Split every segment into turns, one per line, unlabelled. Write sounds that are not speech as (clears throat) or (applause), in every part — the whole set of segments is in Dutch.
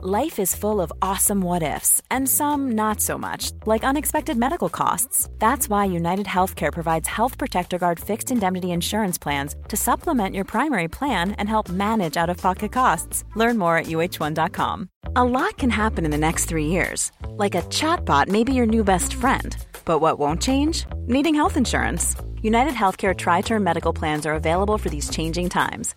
Life is full of awesome what ifs, and some not so much, like unexpected medical costs. That's why United Healthcare provides Health Protector Guard fixed indemnity insurance plans to supplement your primary plan and help manage out of pocket costs. Learn more at uh1.com. A lot can happen in the next three years. Like a chatbot may be your new best friend. But what won't change? Needing health insurance. United Healthcare Tri Term Medical Plans are available for these changing times.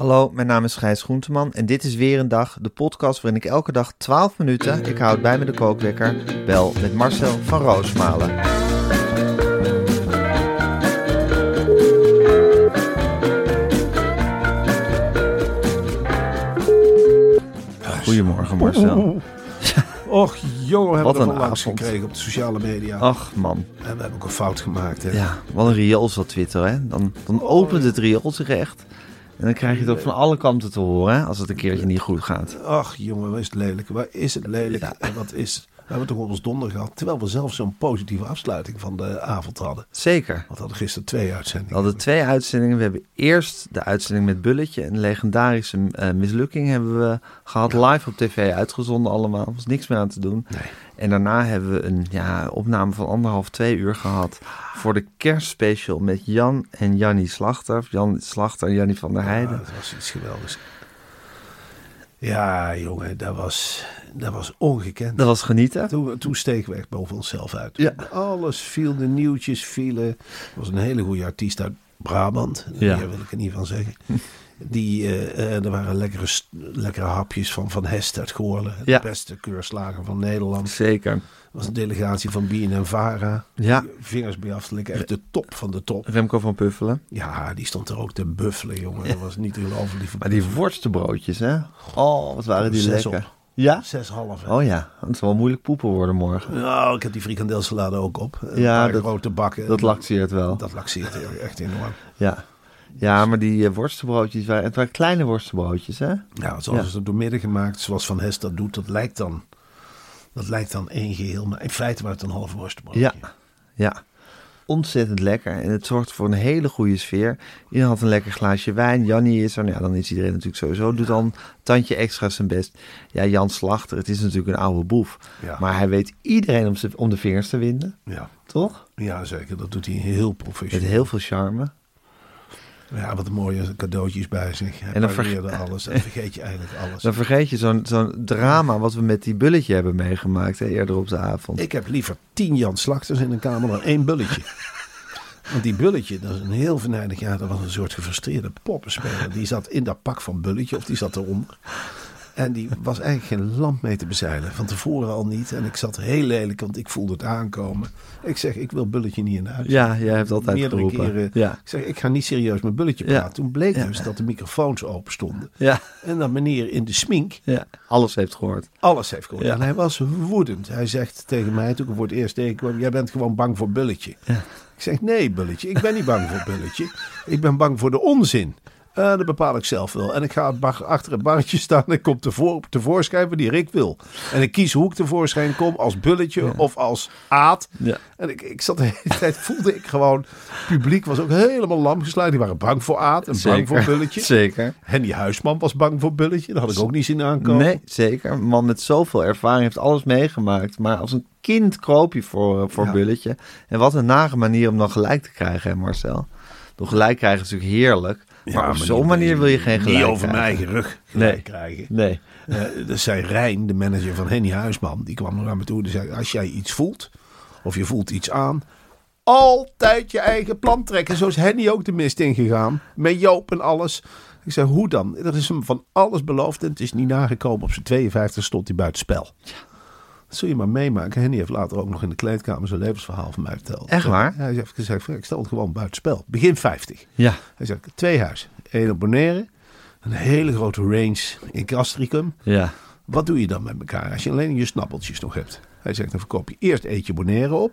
Hallo, mijn naam is Gijs Groenteman en dit is weer een dag, de podcast waarin ik elke dag 12 minuten, ik houd bij me de kookwekker, bel met Marcel van Roosmalen. Goedemorgen Marcel. (laughs)
Och, we hebben
Wat
we
een avond.
gekregen op de sociale media.
Ach man,
En we hebben ook een fout gemaakt, hè.
ja, wat een riool dat Twitter hè. Dan, dan opent het riool zich echt en dan krijg je het ook van alle kanten te horen hè, als het een keertje niet goed gaat.
Ach, jongen, wat is het lelijk. Waar is het lelijk? En wat is... We hebben toch op ons donder gehad. Terwijl we zelf zo'n positieve afsluiting van de avond hadden.
Zeker.
Want we hadden gisteren twee uitzendingen.
We hadden twee uitzendingen. We hebben eerst de uitzending met Bulletje. Een legendarische eh, mislukking hebben we gehad. Live op tv uitgezonden allemaal. Er was niks meer aan te doen.
Nee.
En daarna hebben we een ja, opname van anderhalf, twee uur gehad. Voor de kerstspecial met Jan en Jannie Slachter. Jan Slachter en Jannie van der
Ja,
Heijden.
dat was iets geweldigs. Ja, jongen, dat was, dat was ongekend.
Dat was genieten.
Toen, toen stegen we echt boven onszelf uit.
Ja.
Alles viel, de nieuwtjes vielen. Was een hele goede artiest uit Brabant.
Ja.
Daar wil ik er niet van zeggen. (laughs) Die, eh, eh, er waren lekkere, lekkere hapjes van Van Hest uit Goorlen. De
Ja.
beste keurslager van Nederland. Er
Zeker.
was een delegatie van Bien en Vara.
Ja.
Die Vingers bij af. Echt de top van de top.
Remco van Puffelen.
Ja, die stond er ook te buffelen, jongen. Dat was niet te geloven.
Maar die worstenbroodjes, hè? Oh, wat waren die
Zes
lekker.
op.
Ja?
Zes half. hè.
Oh ja, het zal wel moeilijk poepen worden morgen.
Nou, ik heb die frikandelsalade ook op. Een
Ja,
paar
dat-
grote bakken.
Dat laxeert wel.
Dat laxeert echt enorm.
Ja. Ja, maar die eh, worstenbroodjes waren, het waren kleine worstenbroodjes, hè?
Ja, zoals
Ja.
het door midden gemaakt, zoals Van Hest dat doet, dat lijkt dan, dat lijkt dan één geheel. Maar in feite was het een half worstenbroodje.
Ja. Ja. Ontzettend lekker. En het zorgt voor een hele goede sfeer. Iedereen had een lekker glaasje wijn. Jannie is er. Nou ja, dan is iedereen natuurlijk sowieso. Doet dan een tandje extra zijn best. Ja, Jan Slachter. Het is natuurlijk een oude boef.
Ja.
Maar hij weet iedereen om, om de vingers te winden.
Ja.
Toch?
ja, zeker. Dat doet hij heel
Met
professioneel.
heel veel charme.
Ja, wat mooie cadeautjes bij zich. Hij
En dan
pareerde alles. En vergeet je eigenlijk alles. (laughs)
Dan vergeet je zo'n zo'n drama wat we met die bulletje hebben meegemaakt. Hè, eerder op de avond.
Ik heb liever tien Jan Slachters in een kamer dan één bulletje. (laughs) Want die bulletje, dat is een heel venijnig, ja, dat was een soort gefrustreerde poppenspeler. Die zat in dat pak van bulletje, of die zat eronder. En die was eigenlijk geen lamp mee te bezeilen. Van tevoren al niet. En ik zat heel lelijk, want ik voelde het aankomen. Ik zeg, ik wil bulletje niet in huis.
Ja, jij hebt altijd
Meerdere
geroepen.
keren.
Ja.
Ik zeg, ik ga niet serieus met bulletje
Ja.
praten. Toen bleek
Ja.
dus dat de microfoons open stonden.
Ja,
En dat meneer in de smink
ja, alles heeft gehoord.
alles heeft gehoord.
Ja.
En hij was woedend. Hij zegt tegen mij, toen ik voor het eerst tegenkwam... jij bent gewoon bang voor Bulletje. Ik zeg, nee Bulletje, ik ben niet bang voor Bulletje. Ik ben bang voor de onzin. Eh, dat bepaal ik zelf wel. En ik ga bar- achter het barretje staan en ik kom tevoor, tevoorschijn wanneer ik wil. En ik kies hoe ik tevoorschijn kom, als Bulletje of als Aad.
Ja.
En ik, ik zat de hele tijd, voelde ik gewoon... Het publiek was ook helemaal lam geslagen. Die waren bang voor Aad en bang voor Bulletje.
Zeker.
Henny Huisman was bang voor Bulletje. Dat had ik ook niet zien aankomen.
Nee, zeker. Een man met zoveel ervaring heeft alles meegemaakt. Maar als een kind kroop je voor, eh, voor
Ja.
Bulletje. En wat een nare manier om dan gelijk te krijgen, hè Marcel? Door gelijk krijgen is natuurlijk heerlijk. Maar op zo'n manier wil je geen gelijk
Niet over mijn eigen rug gelijk
Nee.
krijgen.
Nee.
Eh, dat zei Rijn, de manager van Henny Huisman. Die kwam naar me toe en zei... Als jij iets voelt, of je voelt iets aan... Altijd je eigen plan trekken. Zo is Henny ook de mist ingegaan. Met Joop en alles. Ik zei, hoe dan? Er is hem van alles beloofd en het is niet nagekomen. Op zijn 52 stond hij buitenspel. Dat zul je maar meemaken. Henny heeft later ook nog in de kleedkamer zijn levensverhaal van mij verteld.
Echt waar?
Hij heeft gezegd, ik stel het gewoon buitenspel. Begin 50.
Ja.
Hij zegt, twee huizen. Eén op Bonaire. Een hele grote range in Castricum.
Ja.
Wat doe je dan met elkaar als je alleen je snappeltjes nog hebt? Hij zegt, dan verkoop je eerst eetje Bonaire op.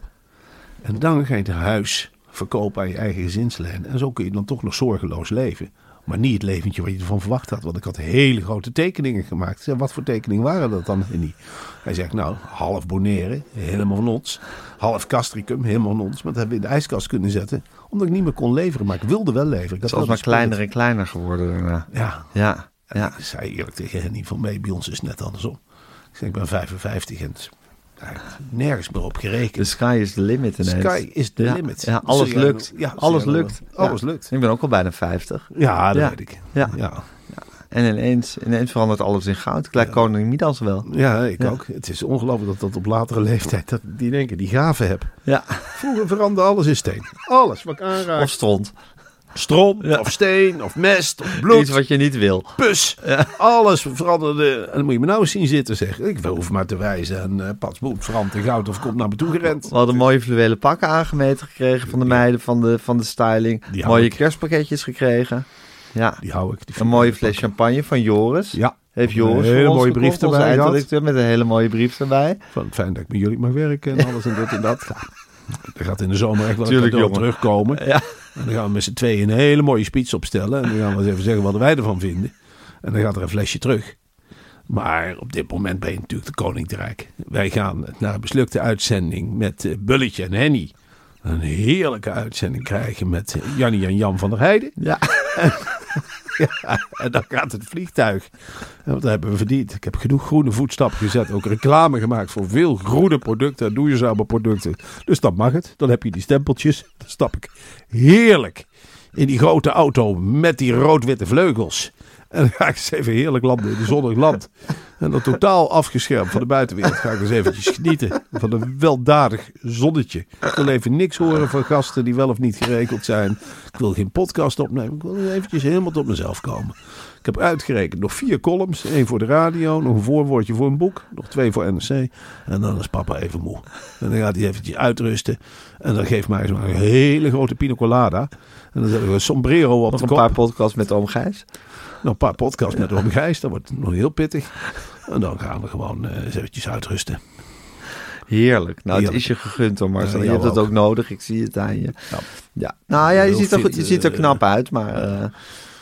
En dan ga je het huis verkopen aan je eigen gezinsleden. En zo kun je dan toch nog zorgeloos leven. Maar niet het leventje wat je ervan verwacht had. Want ik had hele grote tekeningen gemaakt. Wat voor tekeningen waren dat dan? Henny? Hij zegt, nou, half Bonaire, helemaal van ons. Half Castricum, helemaal van ons. Maar dat hebben we in de ijskast kunnen zetten. Omdat ik niet meer kon leveren. Maar ik wilde wel leveren. Had
Het was
wel
maar kleiner en kleiner geworden daarna.
Ja,
Ja, ja.
ik zei eerlijk tegen Henny van mij, bij ons is het net andersom. Ik zeg, ik ben 55 en is nergens meer op gerekend.
The sky is the limit ineens.
Sky is the
ja.
limit.
Ja, alles lukt.
ja,
alles lukt.
Alles lukt.
Ik ben ook al bijna 50.
Ja, dat weet ik.
Ja.
ja.
En ineens, ineens verandert alles in goud. Ik lijk koning Midas wel.
Ja, ik ook. Het is ongelooflijk dat dat op latere leeftijd, dat die denken, die gaven heb.
Ja.
Vroeger veranderde alles in steen. Alles wat ik aanraak.
Of stront.
Strom,
Ja.
of steen, of mest, of bloed,
Iets wat je niet wil.
pus. Alles veranderde. En dan moet je me nou eens zien zitten zeg. Ik hoef maar te wijzen. En uh, Pats Boet, Frant en Goud of komt naar me toe gerend.
We hadden mooie fluwelen pakken aangemeten gekregen van de meiden van de, van de styling. Mooie
ik.
kerstpakketjes gekregen. Ja.
Die hou ik. Die
Een mooie fles champagne van Joris.
Ja.
Heeft
Een
Joris
hele
voor ons
mooie brief erbij gehad.
met een hele mooie brief erbij.
Van fijn dat ik met jullie mag werken en (laughs) alles en dit en dat. Er gaat in de zomer echt wel
Tuurlijk,
een terugkomen.
Ja.
En dan gaan we met z'n tweeën een hele mooie speech opstellen. En dan gaan we eens even zeggen wat wij ervan vinden. En dan gaat er een flesje terug. Maar op dit moment ben je natuurlijk de koning te rijk. Wij gaan naar een beslukte uitzending met eh, Bulletje en Henny. Een heerlijke uitzending krijgen met eh, Jannie en Jan van der Heijden.
Ja. (laughs)
Ja, en dan gaat het vliegtuig. Wat hebben we verdiend? Ik heb genoeg groene voetstappen gezet. Ook reclame gemaakt voor veel groene producten en duurzame producten. Dus dan mag het. Dan heb je die stempeltjes. Dan stap ik heerlijk in die grote auto met die rood-witte vleugels. En dan ga ik eens even heerlijk landen in een zonnig land. En dan totaal afgeschermd van de buitenwereld ga ik eens eventjes genieten van een weldadig zonnetje. Ik wil even niks horen van gasten die wel of niet geregeld zijn. Ik wil geen podcast opnemen. Ik wil eventjes helemaal tot mezelf komen. Ik heb uitgerekend nog vier columns. één voor de radio, nog een voorwoordje voor een boek. Nog twee voor NRC. En dan is papa even moe. En dan gaat hij eventjes uitrusten. En dan geeft mij zo'n hele grote pina colada. En dan zet ik een sombrero op
Nog
de
een paar podcasts met Oom Gijs.
Nog een paar podcasts met Oom Gijs. Dat wordt nog heel pittig. En dan gaan we gewoon eens eventjes uitrusten.
Heerlijk. Nou, het is je gegund, hoor, Marcel.
Ja,
je hebt het ook
ook.
nodig. Ik zie het aan je.
Ja.
Ja. Nou ja, je
Heel
ziet, er, je ziet er
eh,
knap uit, maar... eh,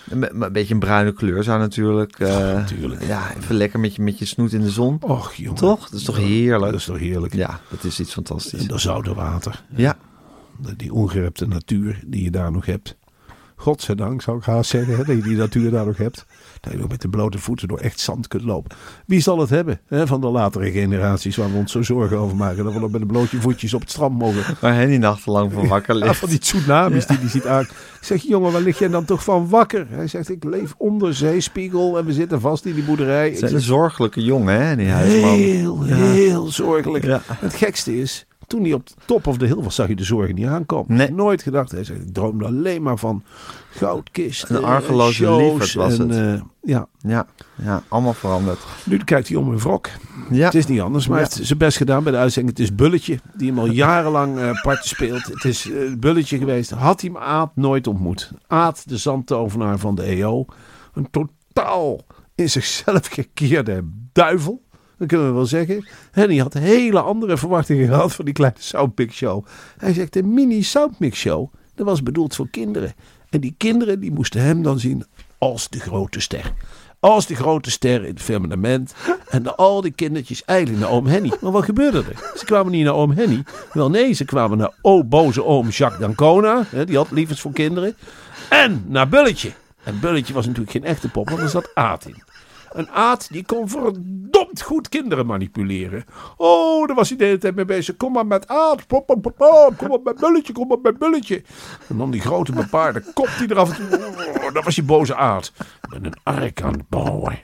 een, be- een beetje een bruine kleur zou natuurlijk...
natuurlijk.
Ja, even lekker met je, met je snoet in de zon.
Och jongen.
Toch? Dat is toch heerlijk?
Dat is toch heerlijk.
Ja, dat is iets fantastisch.
En dat zoute water.
Ja,
Die ongerepte natuur die je daar nog hebt. Godzijdank zou ik haast zeggen hè, dat je die natuur daar nog hebt. Dat je nog met de blote voeten door echt zand kunt lopen. Wie zal het hebben hè, van de latere generaties waar we ons zo zorgen over maken. Dat we nog met de blootje voetjes op het strand mogen.
waar Henny nachtenlang van wakker
Ja,
ligt.
van die tsunamis die die ziet aan. Ik zeg, jongen, waar lig jij dan toch van wakker? Hij zegt, ik leef onder zeespiegel en we zitten vast in die boerderij.
Het zijn
zeg,
een zorgelijke jongen, hè, die huisman.
Heel,
Ja.
heel zorgelijk.
Ja.
Het gekste is, toen hij op de top of de hill was, zag je de zorgen niet aankomen.
Nee.
Nooit gedacht. Hij zegt, ik droomde alleen maar van goudkisten.
Een argeloze lieverd was
en,
het.
eh, ja,
Ja, ja, allemaal veranderd.
nu kijkt hij om een wrok.
Ja,
Het is niet anders, maar hij heeft zijn best gedaan bij de uitzending. Het is Bulletje, die hem al jarenlang eh parten speelt. Het is eh, Bulletje geweest. Had hij hem Aad nooit ontmoet. Aad, de zandtovenaar van de EO. Een totaal in zichzelf gekeerde duivel. Dat kunnen we wel zeggen. En hij had hele andere verwachtingen gehad van die kleine Soundmix Show. Hij zegt, de mini Soundmix Show, dat was bedoeld voor kinderen. En die kinderen die moesten hem dan zien als de grote ster. Als de grote ster in het firmament. En al die kindertjes eigenlijk naar oom Henny. Maar wat gebeurde er? Ze kwamen niet naar oom Henny. Wel nee, ze kwamen naar oh boze oom Jacques D'Ancona. Die had liefdes voor kinderen. En naar Bulletje. En Bulletje was natuurlijk geen echte pop, want er zat aard in. Een aard die kon verdomd goed kinderen manipuleren. Oh, daar was hij de hele tijd mee bezig. Kom maar met aard. Pop, pop, pop. Kom maar met bulletje. Kom maar met bulletje. En dan die grote bepaarde kop die er af en toe... Oh, dat was die boze aard. Ik ben een ark aan het bouwen.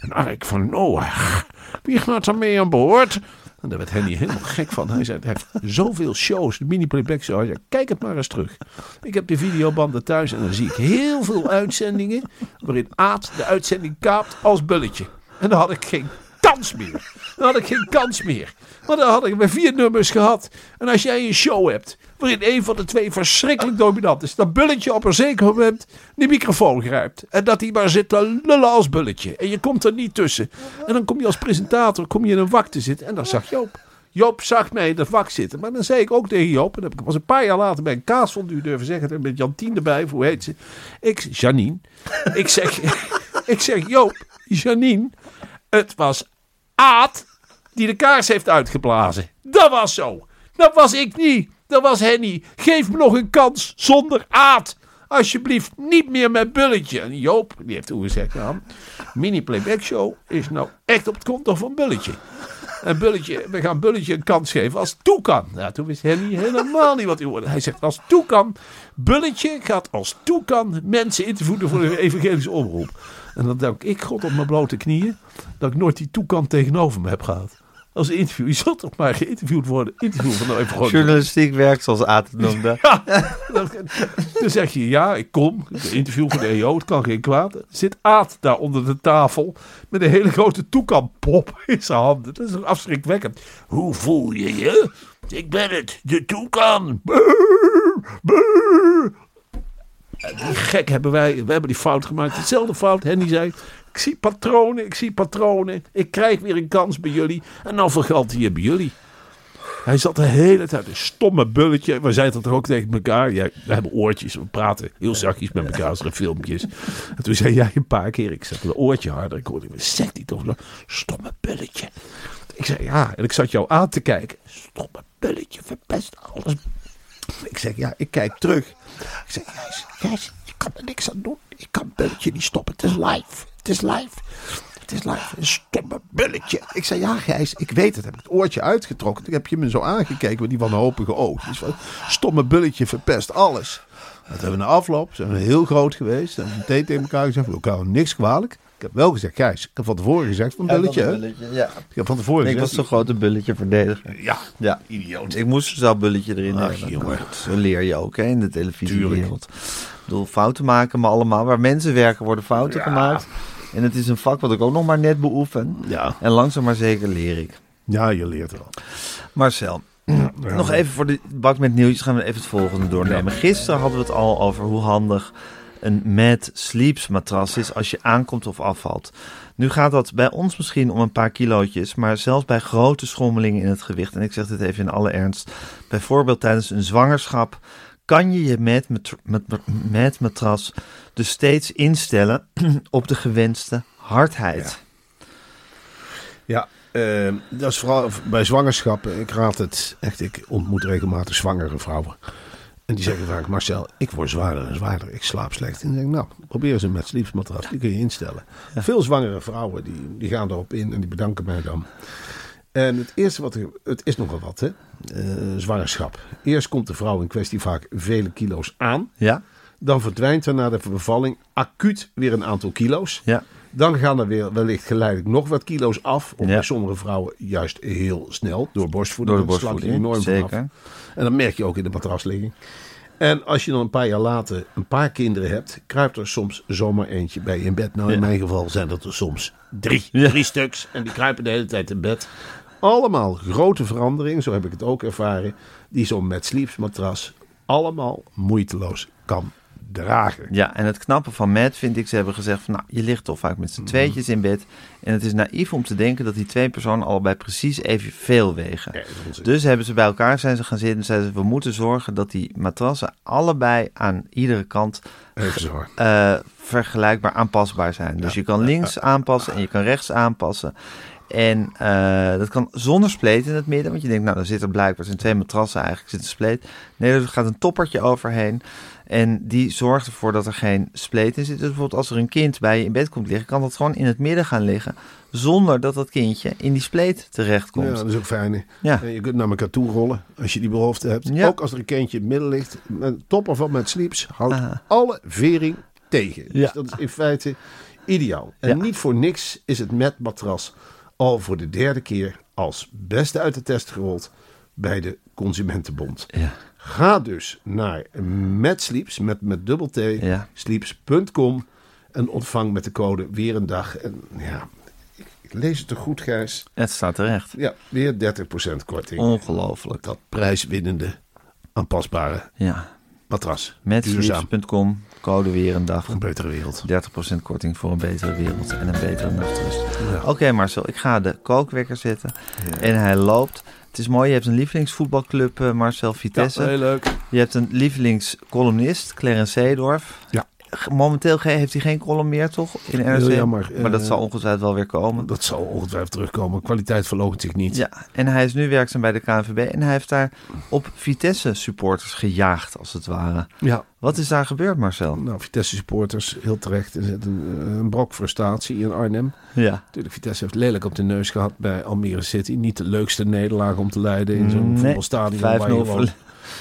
Een ark van Noach. Wie gaat er mee aan boord? En daar werd Henny helemaal gek van. Hij zei, hij heeft zoveel shows, de mini-playback. Hij zei, kijk het maar eens terug. Ik heb de videobanden thuis en dan zie ik heel veel uitzendingen... waarin Aad de uitzending kaapt als bulletje. En dan had ik geen meer. Dan had ik geen kans meer. Want dan had ik maar vier nummers gehad. En als jij een show hebt waarin een van de twee verschrikkelijk dominant is, dat bulletje op een zeker moment de microfoon grijpt. En dat hij maar zit te lullen als bulletje. En je komt er niet tussen. En dan kom je als presentator kom je in een wak te zitten. En dan zag je ook. Joop zag mij in de vak zitten. Maar dan zei ik ook tegen Joop, en dat heb ik pas een paar jaar later bij een kaasfondue durven zeggen, en met Jantien erbij, hoe heet ze? Ik, Janine. ik zeg, (laughs) ik zeg, Joop, Janine, het was Aad die de kaars heeft uitgeblazen. Dat was zo. Dat was ik niet. Dat was Henny. Geef me nog een kans zonder Aad. Alsjeblieft, niet meer met Bulletje. En Joop, die heeft toen gezegd, nou, mini playback show is nou echt op het konto van Bulletje. En Bulletje, we gaan Bulletje een kans geven als het toe kan. Nou, toen wist Henny helemaal niet wat hij hoorde. Hij zegt, als het toe kan, Bulletje gaat als het toe kan mensen interviewen voor de evangelische omroep. En dan dank ik God op mijn blote knieën dat ik nooit die toekant tegenover me heb gehad. Als interview, je zult toch maar geïnterviewd worden. Interview van nou even gewoon.
Journalistiek werkt zoals Aad het noemde. (laughs)
Ja, dan, dan zeg je ja, ik kom. De interview van de EO, het kan geen kwaad. Er Zit Aad daar onder de tafel met een hele grote toekanpop in zijn handen. Dat is afschrikwekkend. Hoe voel je je? Ik ben het, de toekan. Die gek hebben wij, we hebben die fout gemaakt. Hetzelfde fout, Henny zei. Ik zie patronen, ik zie patronen. Ik krijg weer een kans bij jullie. En dan vergalt hij bij jullie. Hij zat de hele tijd een stomme bulletje. We zeiden dat ook tegen elkaar. Ja, we hebben oortjes, we praten heel zachtjes met elkaar als er filmpjes. En toen zei jij een paar keer, ik zette een oortje harder. Ik hoorde, zegt hij toch nog, stomme bulletje. Ik zei ja, en ik zat jou aan te kijken. Stomme bulletje, verpest alles. Ik zeg ja, ik kijk terug. Ik zeg, Gijs, Gijs, je kan er niks aan doen. Je kan bulletje niet stoppen. Het is live. Het is live. Het is live. Een stomme bulletje. Ik zei, ja Gijs, ik weet het. Heb ik het oortje uitgetrokken. Toen heb je me zo aangekeken met die wanhopige oogjes. Stomme bulletje verpest alles. Dat hebben we na afloop, zijn we heel groot geweest. En meteen tegen elkaar gezegd, we elkaar niks kwalijk. Ik heb wel gezegd, Gijs, ik heb van tevoren gezegd van bulletje.
Ja.
Ik heb van tevoren
Ik was zo'n grote bulletje verdediger.
Ja,
Ja.
idioot.
Ik moest zo'n bulletje erin
Ach,
hebben.
jongen.
Zo leer je ook hè, in de televisiewereld. Ik bedoel, fouten maken, maar allemaal. Waar mensen werken worden fouten
Ja.
gemaakt. En het is een vak wat ik ook nog maar net beoefen.
Ja.
En langzaam maar zeker leer ik.
ja, je leert er al.
Marcel, (clears throat) nog even voor de bak met nieuwtjes gaan we even het volgende doornemen. Gisteren hadden we het al over hoe handig een Mad Sleeps matras is als je aankomt of afvalt. Nu gaat dat bij ons misschien om een paar kilootjes, maar zelfs bij grote schommelingen in het gewicht. En ik zeg dit even in alle ernst. Bijvoorbeeld tijdens een zwangerschap kan je je mat- mat- Mad matras dus steeds instellen (clears throat) op de gewenste hardheid.
Ja, eh, dat is vooral bij zwangerschap. Ik raad het echt. Ik ontmoet regelmatig zwangere vrouwen. En die zeggen vaak, Marcel, ik word zwaarder en zwaarder. Ik slaap slecht. En dan denk ik, nou, probeer eens een met sleepsmatras. Die kun je instellen. Veel zwangere vrouwen, die, die gaan erop in en die bedanken mij dan. En het eerste wat er, het is nogal wat, hè. Eh, zwangerschap. Eerst komt de vrouw in kwestie vaak vele kilo's aan.
Ja?
Dan verdwijnt er na de bevalling acuut weer een aantal kilo's.
Ja.
Dan gaan er weer wellicht geleidelijk nog wat kilo's af. Of
Ja.
bij sommige vrouwen juist heel snel. Door borstvoeding.
Door de borstvoeding,
enorm
zeker.
vanaf. En dat merk je ook in de matrasligging. En als je dan een paar jaar later een paar kinderen hebt, kruipt er soms zomaar eentje bij je in bed. Nou, in
Ja.
mijn geval zijn dat er soms drie.
Ja.
Drie stuks. En die kruipen de hele tijd in bed. Allemaal grote veranderingen, zo heb ik het ook ervaren, die zo'n met sleeps matras allemaal moeiteloos kan dragen.
Ja, en het knappe van Matt vind ik, ze hebben gezegd van nou, je ligt toch vaak met z'n tweetjes in bed. En het is naïef om te denken dat die twee personen allebei precies evenveel wegen.
Ja.
Dus hebben ze bij elkaar zijn ze gaan zitten en zeiden ze, we moeten zorgen dat die matrassen allebei aan iedere kant eh, vergelijkbaar aanpasbaar zijn. Dus je kan links aanpassen en je kan rechts aanpassen. En eh, dat kan zonder spleet in het midden. Want je denkt, nou, dan zit er blijkbaar zijn twee matrassen eigenlijk, zit een spleet. Nee, er gaat een toppertje overheen. En die zorgt ervoor dat er geen spleet in zit. Dus bijvoorbeeld als er een kind bij je in bed komt liggen, kan dat gewoon in het midden gaan liggen. Zonder dat dat kindje in die spleet terechtkomt.
Ja, dat is ook fijn.
Ja.
Je kunt naar elkaar toe rollen als je die belofte hebt.
Ja.
Ook als er een kindje in het midden ligt. Een topper van met sleeps houdt
Aha.
alle vering tegen.
Ja.
Dus dat is in feite ideaal. En
Ja.
niet voor niks is het met matras al voor de derde keer als beste uit de test gerold bij de Consumentenbond.
Ja.
Ga dus naar met sleeps, met, met dubbel T,
Ja.
sleeps.com en ontvang met de code weer een dag. En ja, ik, ik lees het toch goed, Gijs?
Het staat terecht.
Ja, weer 30% korting.
Ongelooflijk.
Dat prijswinnende, aanpasbare
Ja.
matras.
Met
Duurzaam.
sleeps.com, code weer een dag.
Een betere wereld.
30% korting voor een betere wereld en een betere nachtrust. Oké Marcel, ik ga de kookwekker zetten. En hij loopt. Het is mooi, je hebt een lievelingsvoetbalclub, eh, Marcel Vitesse.
Ja, heel leuk.
Je hebt een lievelingscolumnist, Clarence Seedorf.
Ja.
Momenteel heeft hij geen column meer, toch? In NRC?
Heel jammer.
Maar dat
Eh,
zal ongetwijfeld wel weer komen.
Dat zal ongetwijfeld terugkomen. Kwaliteit verloogt zich niet.
Ja, en hij is nu werkzaam bij de KNVB en hij heeft daar op Vitesse supporters gejaagd, als het ware.
ja.
Wat is daar gebeurd, Marcel?
Nou, Vitesse supporters, heel terecht. Er zit een, een brok frustratie in Arnhem.
Ja.
Natuurlijk, Vitesse heeft lelijk op de neus gehad bij Almere City. Niet de leukste nederlaag om te leiden in zo'n
Nee,
voetbalstadion waar je
5-0
gewoon
verle-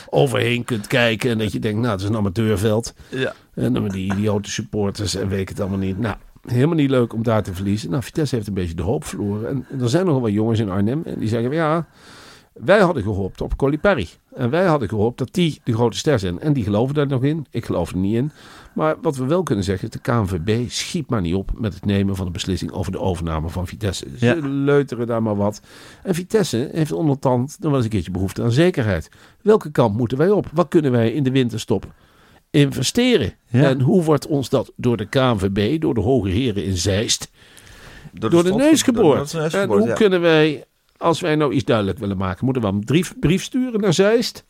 overheen kunt kijken. En dat je denkt, nou, het is een amateurveld.
Ja.
En dan met die idiote supporters en weet ik het allemaal niet. Nou, helemaal niet leuk om daar te verliezen. Nou, Vitesse heeft een beetje de hoop verloren. En, er zijn nogal wat jongens in Arnhem en die zeggen, ja, wij hadden gehoopt op Colli Perry. En wij hadden gehoopt dat die de grote ster zijn. En die geloven daar nog in. Ik geloof er niet in. Maar wat we wel kunnen zeggen is, de KNVB schiet maar niet op met het nemen van een beslissing over de overname van Vitesse. Ze
Ja.
leuteren daar maar wat. En Vitesse heeft ondertand nog wel eens een keertje behoefte aan zekerheid. Welke kant moeten wij op? Wat kunnen wij in de winterstop investeren?
Ja.
En hoe wordt ons dat door de KNVB, door de hoge heren in Zeist, door de, neus
door- door
geboord?
de neus
en hoe
ja.
kunnen wij, als wij nou iets duidelijk willen maken, moeten we een brief, brief sturen naar Zeist?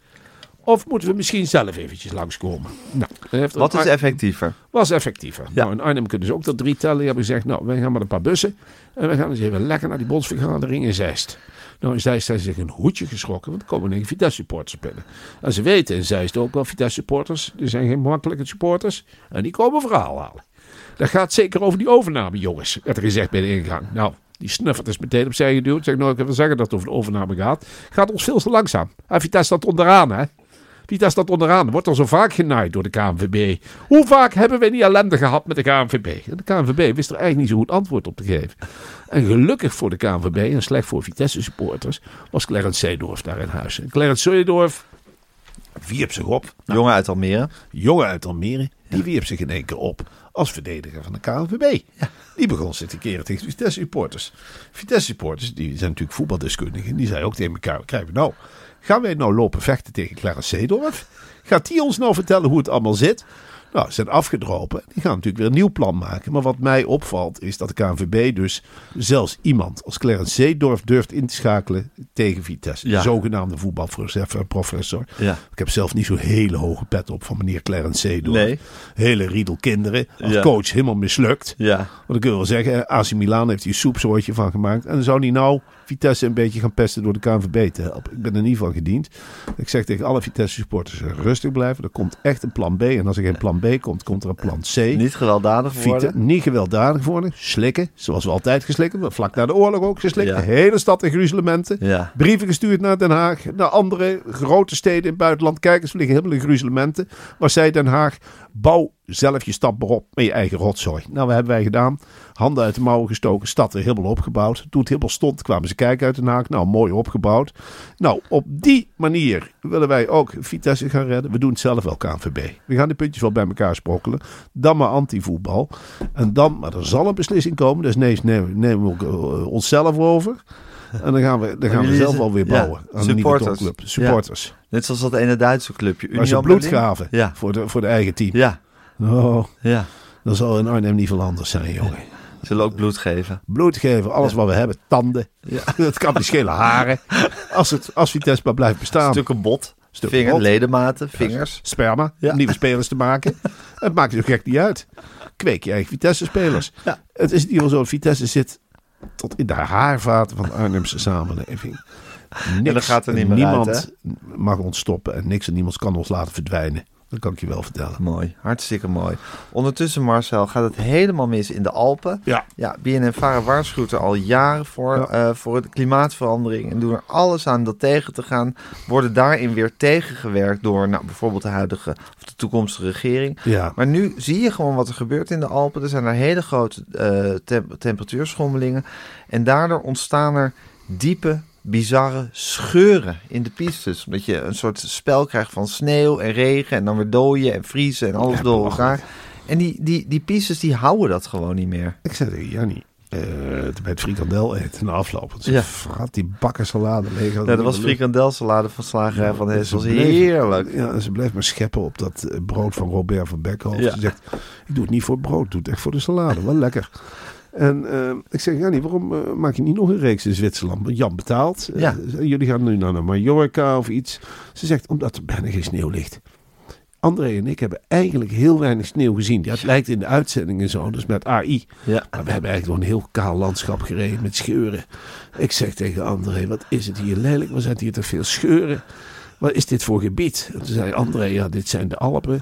Of moeten we misschien zelf eventjes langskomen? Nou, heeft
Wat is effectiever?
was effectiever.
Ja.
Nou, in Arnhem kunnen ze ook tot drie tellen. Die hebben gezegd, nou, wij gaan met een paar bussen. En we gaan eens even lekker naar die bondsvergadering in Zeist. Nou, in Zeist zijn ze zich een hoedje geschrokken. Want er komen negen Vitesse supporters binnen. En ze weten in Zeist ook wel Vitesse supporters. Die zijn geen makkelijke supporters. En die komen verhaal halen. Dat gaat zeker over die overname, jongens. Werd er gezegd bij de ingang. Nou, die snuffert is meteen opzij geduwd. Zeg, nou, ik wil zeggen dat het over de overname gaat. Gaat ons veel te langzaam. En Vitesse staat onderaan, hè. Vitesse staat onderaan. Er wordt al zo vaak genaaid door de KNVB. Hoe vaak hebben we die ellende gehad met de KNVB? En de KNVB wist er eigenlijk niet zo goed antwoord op te geven. En gelukkig voor de KNVB en slecht voor Vitesse supporters was Clarence Seedorf daar in huis. En Clarence Seedorf wierp zich op. Nou,
Jongen uit Almere.
jongen uit Almere, die wierp zich in één keer op als verdediger van de KNVB. Die begon zich te keren tegen Vitesse supporters. Vitesse supporters, die zijn natuurlijk voetbaldeskundigen, die zeiden ook tegen elkaar, krijgen we nou, gaan wij nou lopen vechten tegen Clarence Seedorf? Gaat die ons nou vertellen hoe het allemaal zit? Nou, ze zijn afgedropen. Die gaan natuurlijk weer een nieuw plan maken. Maar wat mij opvalt is dat de KNVB dus zelfs iemand als Clarence Seedorf durft in te schakelen tegen Vitesse.
Ja.
De zogenaamde voetbalprofessor.
Ja.
Ik heb zelf niet zo'n hele hoge pet op van meneer Clarence Seedorf.
Nee.
Hele riedel kinderen. Als
Ja.
coach helemaal mislukt.
Ja.
Want kun je wel zeggen, AC Milan heeft hier een soepsoortje van gemaakt. En dan zou hij nou Vitesse een beetje gaan pesten door de KNVB te helpen. Ik ben er niet van gediend. Ik zeg tegen alle Vitesse supporters, rustig blijven. Er komt echt een plan B. En als er geen plan B komt, komt er een plan C.
Niet gewelddadig
Vite,
worden.
niet gewelddadig worden. Slikken, zoals we altijd geslikt hebben. Vlak na de oorlog ook geslikt.
Ja.
De hele stad in gruzelementen.
Ja.
Brieven gestuurd naar Den Haag. Naar andere grote steden in het buitenland. Kijk eens, we liggen helemaal in gruzelementen. Maar zei Den Haag, bouw zelf je stad maar op met je eigen rotzooi. Nou, wat hebben wij gedaan? Handen uit de mouwen gestoken. Stad weer helemaal opgebouwd. Toen het helemaal stond, kwamen ze kijken uit Den Haag. Nou, mooi opgebouwd. Nou, op die manier willen wij ook Vitesse gaan redden. We doen het zelf wel, KNVB. We gaan die puntjes wel bij elkaar sprokkelen. Dan maar antivoetbal. En dan, maar er zal een beslissing komen. Dus nee, nemen, we eh, onszelf over. En dan gaan we, dan (laughs) gaan we zelf
zijn-
wel weer
ja,
bouwen. aan een
supporters.
Supporters.
Net zoals dat ene Duitse clubje.
Waar ze
Union
bloed gaven
Ja.
voor, de, voor de eigen team.
Ja.
Oh,
Ja.
dan zal in Arnhem niet veel anders zijn, jongen. (laughs)
Zullen ook bloed geven.
Bloed geven, alles wat we hebben, tanden.
Ja. (laughs)
Het kan niet schelen, haren. Als, het, als Vitesse maar blijft bestaan.
Stukken bot.
Stuk
Vinger,
bot.
ledematen, vingers.
Sperma, nieuwe spelers te maken. Het maakt zo gek niet uit. Kweek je eigen Vitesse-spelers.
Ja.
Het is in ieder geval zo, dat Vitesse zit tot in de haarvaten van de Arnhemse samenleving. Niks,
dat gaat er niet meer
niemand
uit,
mag ons stoppen en niks en niemand kan ons laten verdwijnen. Dat kan ik je wel vertellen.
Mooi, hartstikke mooi. Ondertussen, Marcel, gaat het helemaal mis in de Alpen.
Ja.
Ja, BNNVARA waarschuwt er al jaren voor,
Ja.
eh, voor de klimaatverandering. En doen er alles aan dat tegen te gaan. Worden daarin weer tegengewerkt door nou, bijvoorbeeld de huidige of de toekomstige regering.
Ja.
Maar nu zie je gewoon wat er gebeurt in de Alpen. Er zijn er hele grote tem- temperatuurschommelingen. En daardoor ontstaan er diepe, bizarre scheuren in de pistes. Omdat je een soort spel krijgt van sneeuw en regen. En dan weer dooien en vriezen en alles
Ja,
door elkaar. En die, die, die pistes die houden dat gewoon niet meer.
Ik zei tegen Jannie, toen bij het frikandel eten na afloop.
Ja.
die bakken salade leeg.
Ja, dat was frikandelsalade van slagerij van Hess. Dat was
bleef-
heerlijk.
Ja, en ze bleef maar scheppen op dat eh, brood van Robert van Beckhoff.
Ja.
Ze zegt, ik doe het niet voor het brood, ik doe het echt voor de salade. Wel lekker. En eh, ik zeg, ja, niet, waarom eh, maak je niet nog een reeks in Zwitserland? Want Jan betaalt. Eh, jullie gaan nu naar Mallorca of iets. Ze zegt, omdat er bijna geen sneeuw ligt. André en ik hebben eigenlijk heel weinig sneeuw gezien. Het lijkt in de uitzendingen zo, dus met AI.
Ja.
Maar we hebben eigenlijk gewoon een heel kaal landschap gereden met scheuren. Ik zeg tegen André, wat is het hier lelijk? Wat zijn hier te veel scheuren? Wat is dit voor gebied? En toen zei André, ja, dit zijn de Alpen.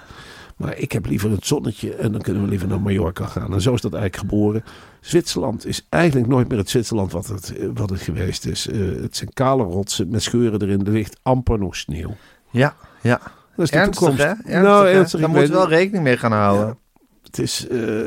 Maar ik heb liever het zonnetje en dan kunnen we liever naar Mallorca gaan. En zo is dat eigenlijk geboren. Zwitserland is eigenlijk nooit meer het Zwitserland wat het, eh, wat het geweest is. Eh, het zijn kale rotsen met scheuren erin. Er ligt amper nog sneeuw.
Ja, ja.
Dat is de
Ernstig,
toekomst.
hè? Ernstig,
nou, ernstig.
Daar moet wel rekening mee gaan houden.
Ja. Het is... eh,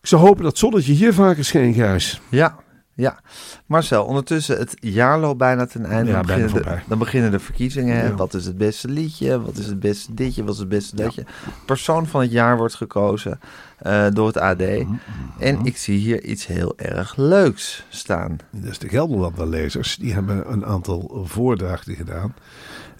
ik zou hopen dat zonnetje hier vaker scheen, Gijs.
Ja, ja. Marcel, ondertussen het jaar loopt bijna ten einde.
Ja,
dan, beginnen de,
voorbij.
dan beginnen de verkiezingen. hè.
Ja.
Wat is het beste liedje? Wat is het beste ditje? Wat is het beste datje? Persoon van het jaar wordt gekozen eh, door het AD.
Mhm,
En ik zie hier iets heel erg leuks staan.
Dus de Gelderlander-lezers, die hebben een aantal voordrachten gedaan.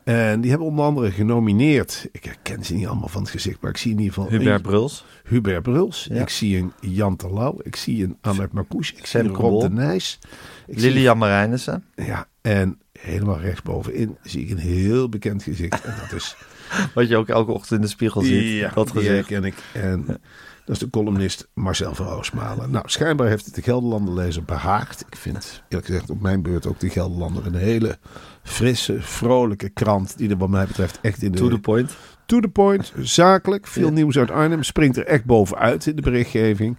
En die hebben onder andere genomineerd. Ik herken ze niet allemaal van het gezicht, maar ik zie in ieder geval
Hubert
een-
Bruls.
Hubert Bruls.
Ja.
Ik zie een Jan Terlouw. Ik zie een Ahmed Marcouch. Ik zie een Rob de Nijs.
Lilian Marijnissen.
Ja, en helemaal rechtsbovenin zie ik een heel bekend gezicht. En dat is... (laughs)
Wat je ook elke ochtend in de spiegel ziet. dat
die
gezicht.
herken ik. En (laughs) dat is de columnist Marcel van Roosmalen. Nou, schijnbaar heeft het de Gelderlander-lezer behaagd. Ik vind, eerlijk gezegd, op mijn beurt ook de Gelderlander een hele frisse, vrolijke krant. Die er wat mij betreft echt in de...
To the point.
To the point, zakelijk. Veel
Ja.
nieuws uit Arnhem. Springt er echt bovenuit in de berichtgeving.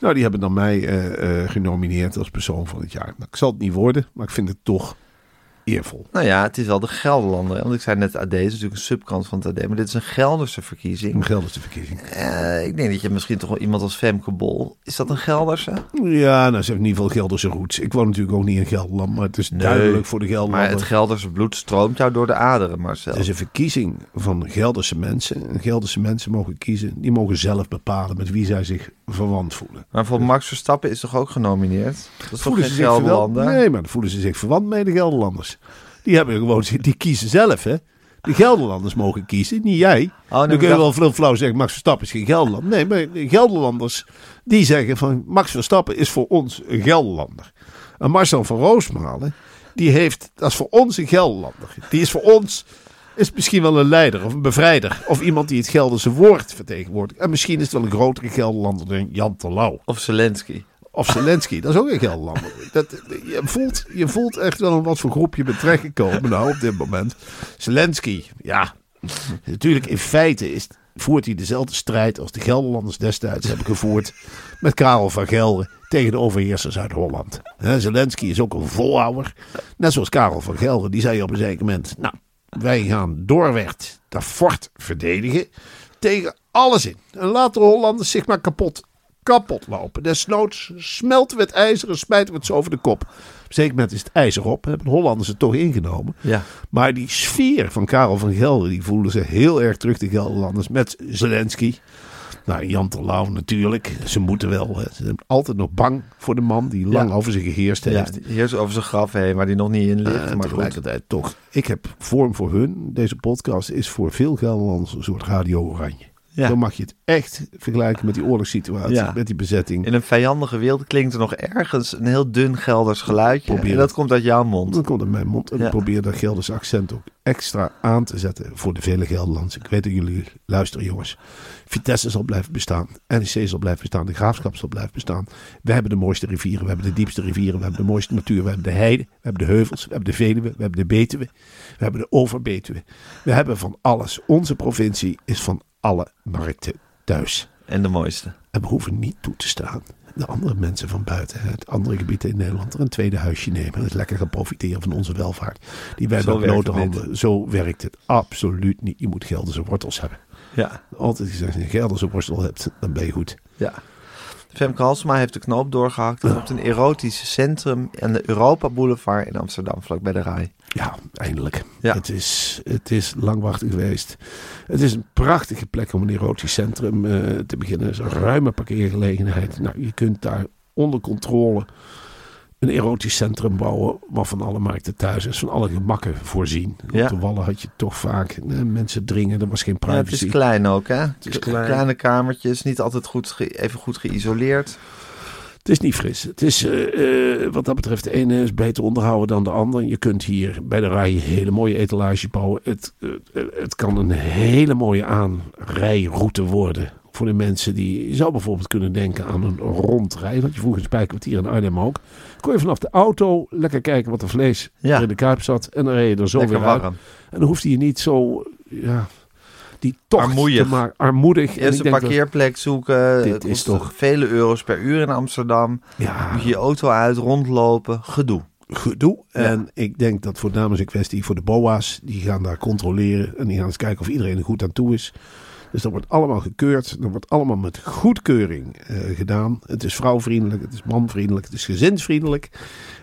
Nou, die hebben dan mij eh, eh, genomineerd als persoon van het jaar. Nou, ik zal het niet worden, maar ik vind het toch eervol.
Nou ja, het is wel de Gelderlander. Want ik zei net, AD is natuurlijk een subkant van het AD. Maar dit is een Gelderse verkiezing.
Een Gelderse verkiezing.
Eh, ik denk dat je misschien toch wel iemand als Femke Bol... Is dat een Gelderse?
Ja, nou, ze heeft in ieder geval Gelderse roots. Ik woon natuurlijk ook niet in Gelderland, maar het is
Nee,
duidelijk voor de
Maar
Gelderlander.
het Gelderse bloed stroomt jou door de aderen, Marcel.
Het is een verkiezing van Gelderse mensen. En Gelderse mensen mogen kiezen. Die mogen zelf bepalen met wie zij zich verwant voelen.
Maar voor Max Verstappen is toch ook genomineerd? Dat is toch
Voelen
geen?
Nee, maar dan voelen ze zich verwant mee, de Gelderlanders. Die hebben gewoon, die kiezen zelf, hè. De Gelderlanders mogen kiezen, niet jij.
nee,
dan kun je wel flauw, flauw zeggen, Max Verstappen is geen Gelderland. Nee, maar de Gelderlanders, die zeggen van, Max Verstappen is voor ons een Gelderlander. En Marcel van Roosmalen, die heeft, dat is voor ons een Gelderlander. Die is voor ons, is misschien wel een leider of een bevrijder. Of iemand die het Gelderse woord vertegenwoordigt. En misschien is het wel een grotere Gelderlander dan Jan Terlouw.
Of Zelensky.
Of Zelensky, dat is ook een Gelderlander. Dat, je, voelt, je voelt echt wel in wat voor groep je terechtgekomen nou op dit moment. Zelensky, ja. Natuurlijk, in feite is, voert hij dezelfde strijd als de Gelderlanders destijds hebben gevoerd met Karel van Gelre tegen de overheersers uit Holland. Hè, Zelensky is ook een volhouder. Net zoals Karel van Gelre, die zei op een zeker moment... Nou, wij gaan doorwerd dat fort verdedigen tegen alles in. En laten de Hollanders zich maar kapot, kapot lopen. Desnoods smelten we het ijzer en smijten we het zo over de kop. Op een moment is het ijzer op. Hebben de Hollanders het toch ingenomen.
Ja.
Maar die sfeer van Karel van Gelder, die voelden ze heel erg terug, de Gelderlanders, met Zelensky. Nou, Jan Terlouw natuurlijk. Ze moeten wel. Hè. Ze zijn altijd nog bang voor de man die lang
Ja.
over ze geheerst
ja,
heeft.
die heerst over zijn graf heen, waar die nog niet in ligt.
Eh,
maar goed.
tegelijkertijd toch. Ik heb vorm voor hun. Deze podcast is voor veel Gelderlanders een soort radio oranje.
Ja.
Dan mag je het echt vergelijken met die oorlogssituatie,
Ja.
met die bezetting.
In een vijandige wereld klinkt er nog ergens een heel dun Gelders geluidje.
Probeer
en dat
het.
komt uit jouw mond.
Dan komt in mijn mond en
Ja.
ik probeer dat Gelderse accent ook extra aan te zetten voor de vele Gelderlanders. Ik weet dat jullie luisteren, jongens. Vitesse zal blijven bestaan. NEC zal blijven bestaan. De Graafschap zal blijven bestaan. We hebben de mooiste rivieren. We hebben de diepste rivieren. We hebben de mooiste natuur. We hebben de heide. We hebben de heuvels. We hebben de Veluwe. We hebben de Betuwe. We hebben de Overbetuwe. We hebben van alles. Onze provincie is van alle markten thuis.
En de mooiste.
En we hoeven niet toe te staan. De andere mensen van buiten, het andere gebieden in Nederland, er een tweede huisje nemen. En het lekker gaan profiteren van onze welvaart. Die wij
niet.
handen. Zo werkt het absoluut niet. Je moet Gelderse wortels hebben.
Ja.
Altijd gezegd, als je een Gelderse worstel hebt, dan ben je goed.
ja. Femke Halsema heeft de knoop doorgehakt en op een erotisch centrum aan de Europa Boulevard in Amsterdam, vlakbij de Rai.
Ja, eindelijk.
Ja.
Het, is, het is langwachtig geweest. Het is een prachtige plek om een erotisch centrum eh, te beginnen. Het is een ruime parkeergelegenheid. Nou, je kunt daar onder controle een erotisch centrum bouwen. Wat van alle markten thuis is. Van alle gemakken voorzien.
Ja.
Op de wallen had je toch vaak eh, mensen dringen. Er was geen
Ja, het
privacy.
is klein ook, hè?
is klein.
Kleine kamertjes, niet altijd goed even goed geïsoleerd.
Het is niet fris. Het is, eh, eh, wat dat betreft, de ene is beter onderhouden dan de ander. Je kunt hier bij de rij hele mooie etalage bouwen. Het, het kan een hele mooie aanrijroute worden. Voor de mensen die... Je zou bijvoorbeeld kunnen denken aan een rondrij. Want je vroeg een spijkerkwartier in Arnhem ook. Kon je vanaf de auto lekker kijken wat er vlees
Ja.
er in de kuip zat. En dan reed je er zo
Lekker
weer uit.
warm.
En dan hoefde je niet zo... Ja, die tocht
Armoeig.
te maken. Armoedig. En
Eerst een parkeerplek zoeken.
Dit
Het
is toch-
vele euro's per uur in Amsterdam.
Ja,
Moet je je auto uit, rondlopen, gedoe.
gedoe. En ik denk dat voornamelijk een kwestie voor de BOA's. Die gaan daar controleren. En die gaan eens kijken of iedereen er goed aan toe is. Dus dat wordt allemaal gekeurd. Dat wordt allemaal met goedkeuring eh, gedaan. Het is vrouwvriendelijk. Het is manvriendelijk. Het is gezinsvriendelijk.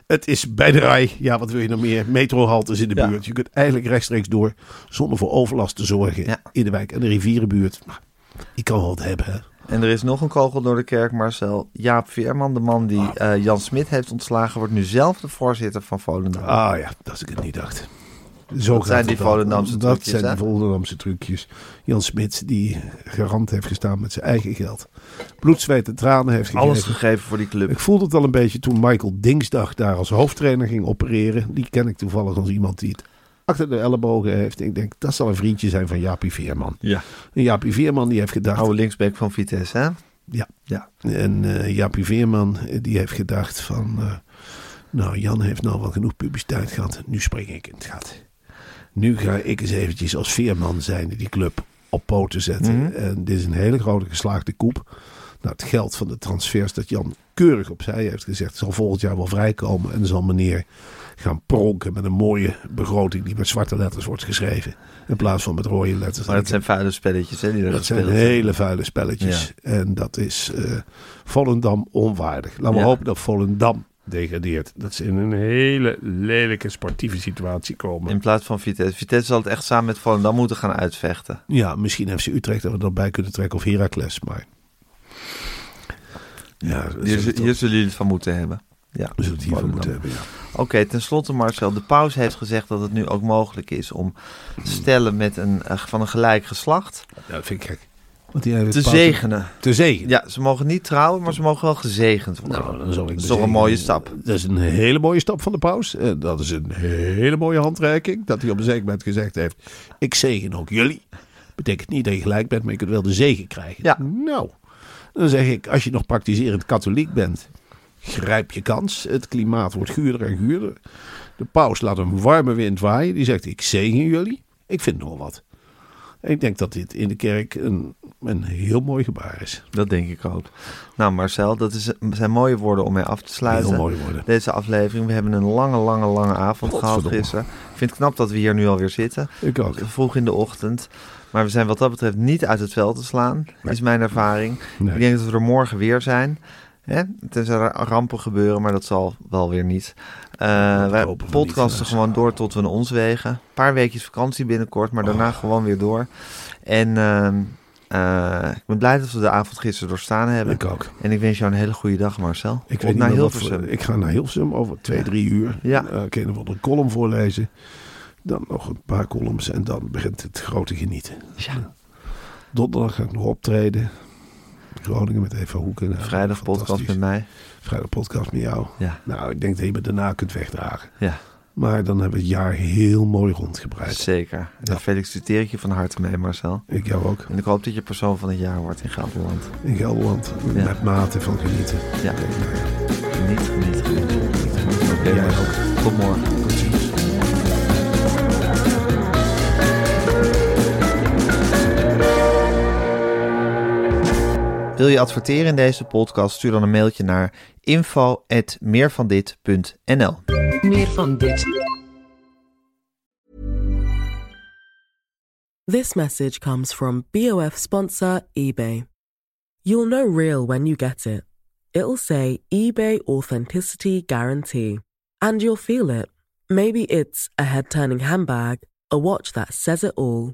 Het is bij de rij. Ja, wat wil je nog meer? Metrohaltes in de
Ja.
buurt. Je kunt eigenlijk rechtstreeks door. Zonder voor overlast te zorgen.
Ja.
In de wijk en de rivierenbuurt. Nou, die kan wel wat hebben. Hè?
En er is nog een kogel door de kerk, Marcel. Jaap Veerman, de man die eh, Jan Smit heeft ontslagen, wordt nu zelf de voorzitter van Volendam.
Ah ja, dat ik het niet dacht. Zo
Dat zijn die. Volendamse
Dat
trucjes,
zijn
hè?
die Volendamse trucjes. Jan Smits, die garant heeft gestaan met zijn eigen geld. Bloed, zweet en tranen heeft gegeven.
Alles gegeven voor die club.
Ik voelde het al een beetje toen Michael Dingsdag daar als hoofdtrainer ging opereren. Die ken ik toevallig als iemand die het achter de ellebogen heeft. Ik denk, dat zal een vriendje zijn van Jaapie Veerman.
Ja.
En Jaapie Veerman die heeft gedacht...
Oude linksback van Vitesse, hè?
Ja.
Ja.
En eh Jaapie Veerman eh, die heeft gedacht van... eh, nou, Jan heeft nou wel genoeg publiciteit gehad. Nu spring ik in het gat. Nu ga ik eens eventjes als Veerman zijn die club op poten zetten.
Mhm.
En dit is een hele grote geslaagde koep. Nou, het geld van de transfers dat Jan keurig opzij heeft gezegd... zal volgend jaar wel vrijkomen. En zal meneer gaan pronken met een mooie begroting... die met zwarte letters wordt geschreven. In plaats van met rode letters.
Maar dat zijn vuile spelletjes, hè? Die
Dat zijn hele vuile spelletjes. En dat is eh Volendam onwaardig. Laten we
Ja.
hopen dat Volendam degradeert. Dat ze in een hele lelijke sportieve situatie komen.
In plaats van Vitesse. Vitesse zal het echt samen met Volendam moeten gaan uitvechten.
Ja, misschien FC Utrecht dat we erbij kunnen trekken. Of Heracles. Maar ja,
Hier,
zullen het
hier zullen jullie het van moeten hebben. Ja,
we zullen het hiervan moeten hebben. Ja.
Oké, tenslotte Marcel. De paus heeft gezegd dat het nu ook mogelijk is om stellen met een, eh, van een gelijk geslacht
Ja, dat vind ik gek. Want die heeft
te zegenen.
Te zegenen.
Ja, ze mogen niet trouwen, maar ze mogen wel gezegend worden.
Nou, dan zal ik
dat is toch een mooie stap.
Dat is een hele mooie stap van de paus. En dat is een hele mooie handreiking. Dat hij op een zeker moment gezegd heeft: Ik zegen ook jullie. Betekent niet dat je gelijk bent, maar je kunt wel de zegen krijgen.
Ja.
Nou, dan zeg ik: Als je nog praktiserend katholiek bent, grijp je kans. Het klimaat wordt guurder en guurder. De paus laat een warme wind waaien. Die zegt: Ik zegen jullie. Ik vind nog wat. Ik denk dat dit in de kerk een, een heel mooi gebaar is.
Dat denk ik ook. Nou Marcel, dat is, zijn mooie woorden om mee af te sluiten.
Heel mooi worden.
Deze aflevering. We hebben een lange, lange, lange avond gehad gisteren. Ik vind het knap dat we hier nu alweer zitten.
Ik ook.
Vroeg in de ochtend. Maar we zijn wat dat betreft niet uit het veld te slaan. Is mijn ervaring.
Nee.
Ik denk dat we er morgen weer zijn. Hè? Tenzij er rampen gebeuren, maar dat zal wel weer niet. Eh,
Dat
wij
niet,
podcasten
ja.
gewoon door tot we naar ons wegen. Een paar weekjes vakantie binnenkort, maar daarna gewoon weer door. En ehm, eh, ik ben blij dat we de avond gisteren doorstaan hebben.
Ik ook.
En ik wens jou een hele goede dag, Marcel.
Ik weet
naar Hilversum.
voor- Ik ga naar Hilversum over twee, drie uur.
Ja.
Uh, ik nog wel een column voorlezen. Dan nog een paar columns en dan begint het grote genieten.
Ja.
Donderdag ga ik nog optreden. Groningen met Eva Hoeken. Nou,
Vrijdag podcast met mij.
Vrijdag podcast met jou.
Ja,
Nou, ik denk dat je me daarna kunt wegdragen.
ja
Maar dan hebben we het jaar heel mooi rondgebreid.
zeker. Daar feliciteer ik je van harte mee, Marcel.
Ik jou ook.
En ik hoop dat je persoon van het jaar wordt in Gelderland.
In Gelderland.
Ja.
Met mate van genieten.
Ja.
Nou ja.
Geniet, geniet, geniet. Oké,
Jij ook.
Tot morgen. Wil je adverteren in deze podcast? Stuur dan een mailtje naar info.meervandit.nl
Meer van dit.
This message comes from BOF sponsor eBay. You'll know real when you get it. It'll say eBay Authenticity Guarantee. And you'll feel it. Maybe it's a head turning handbag, a watch that says it all,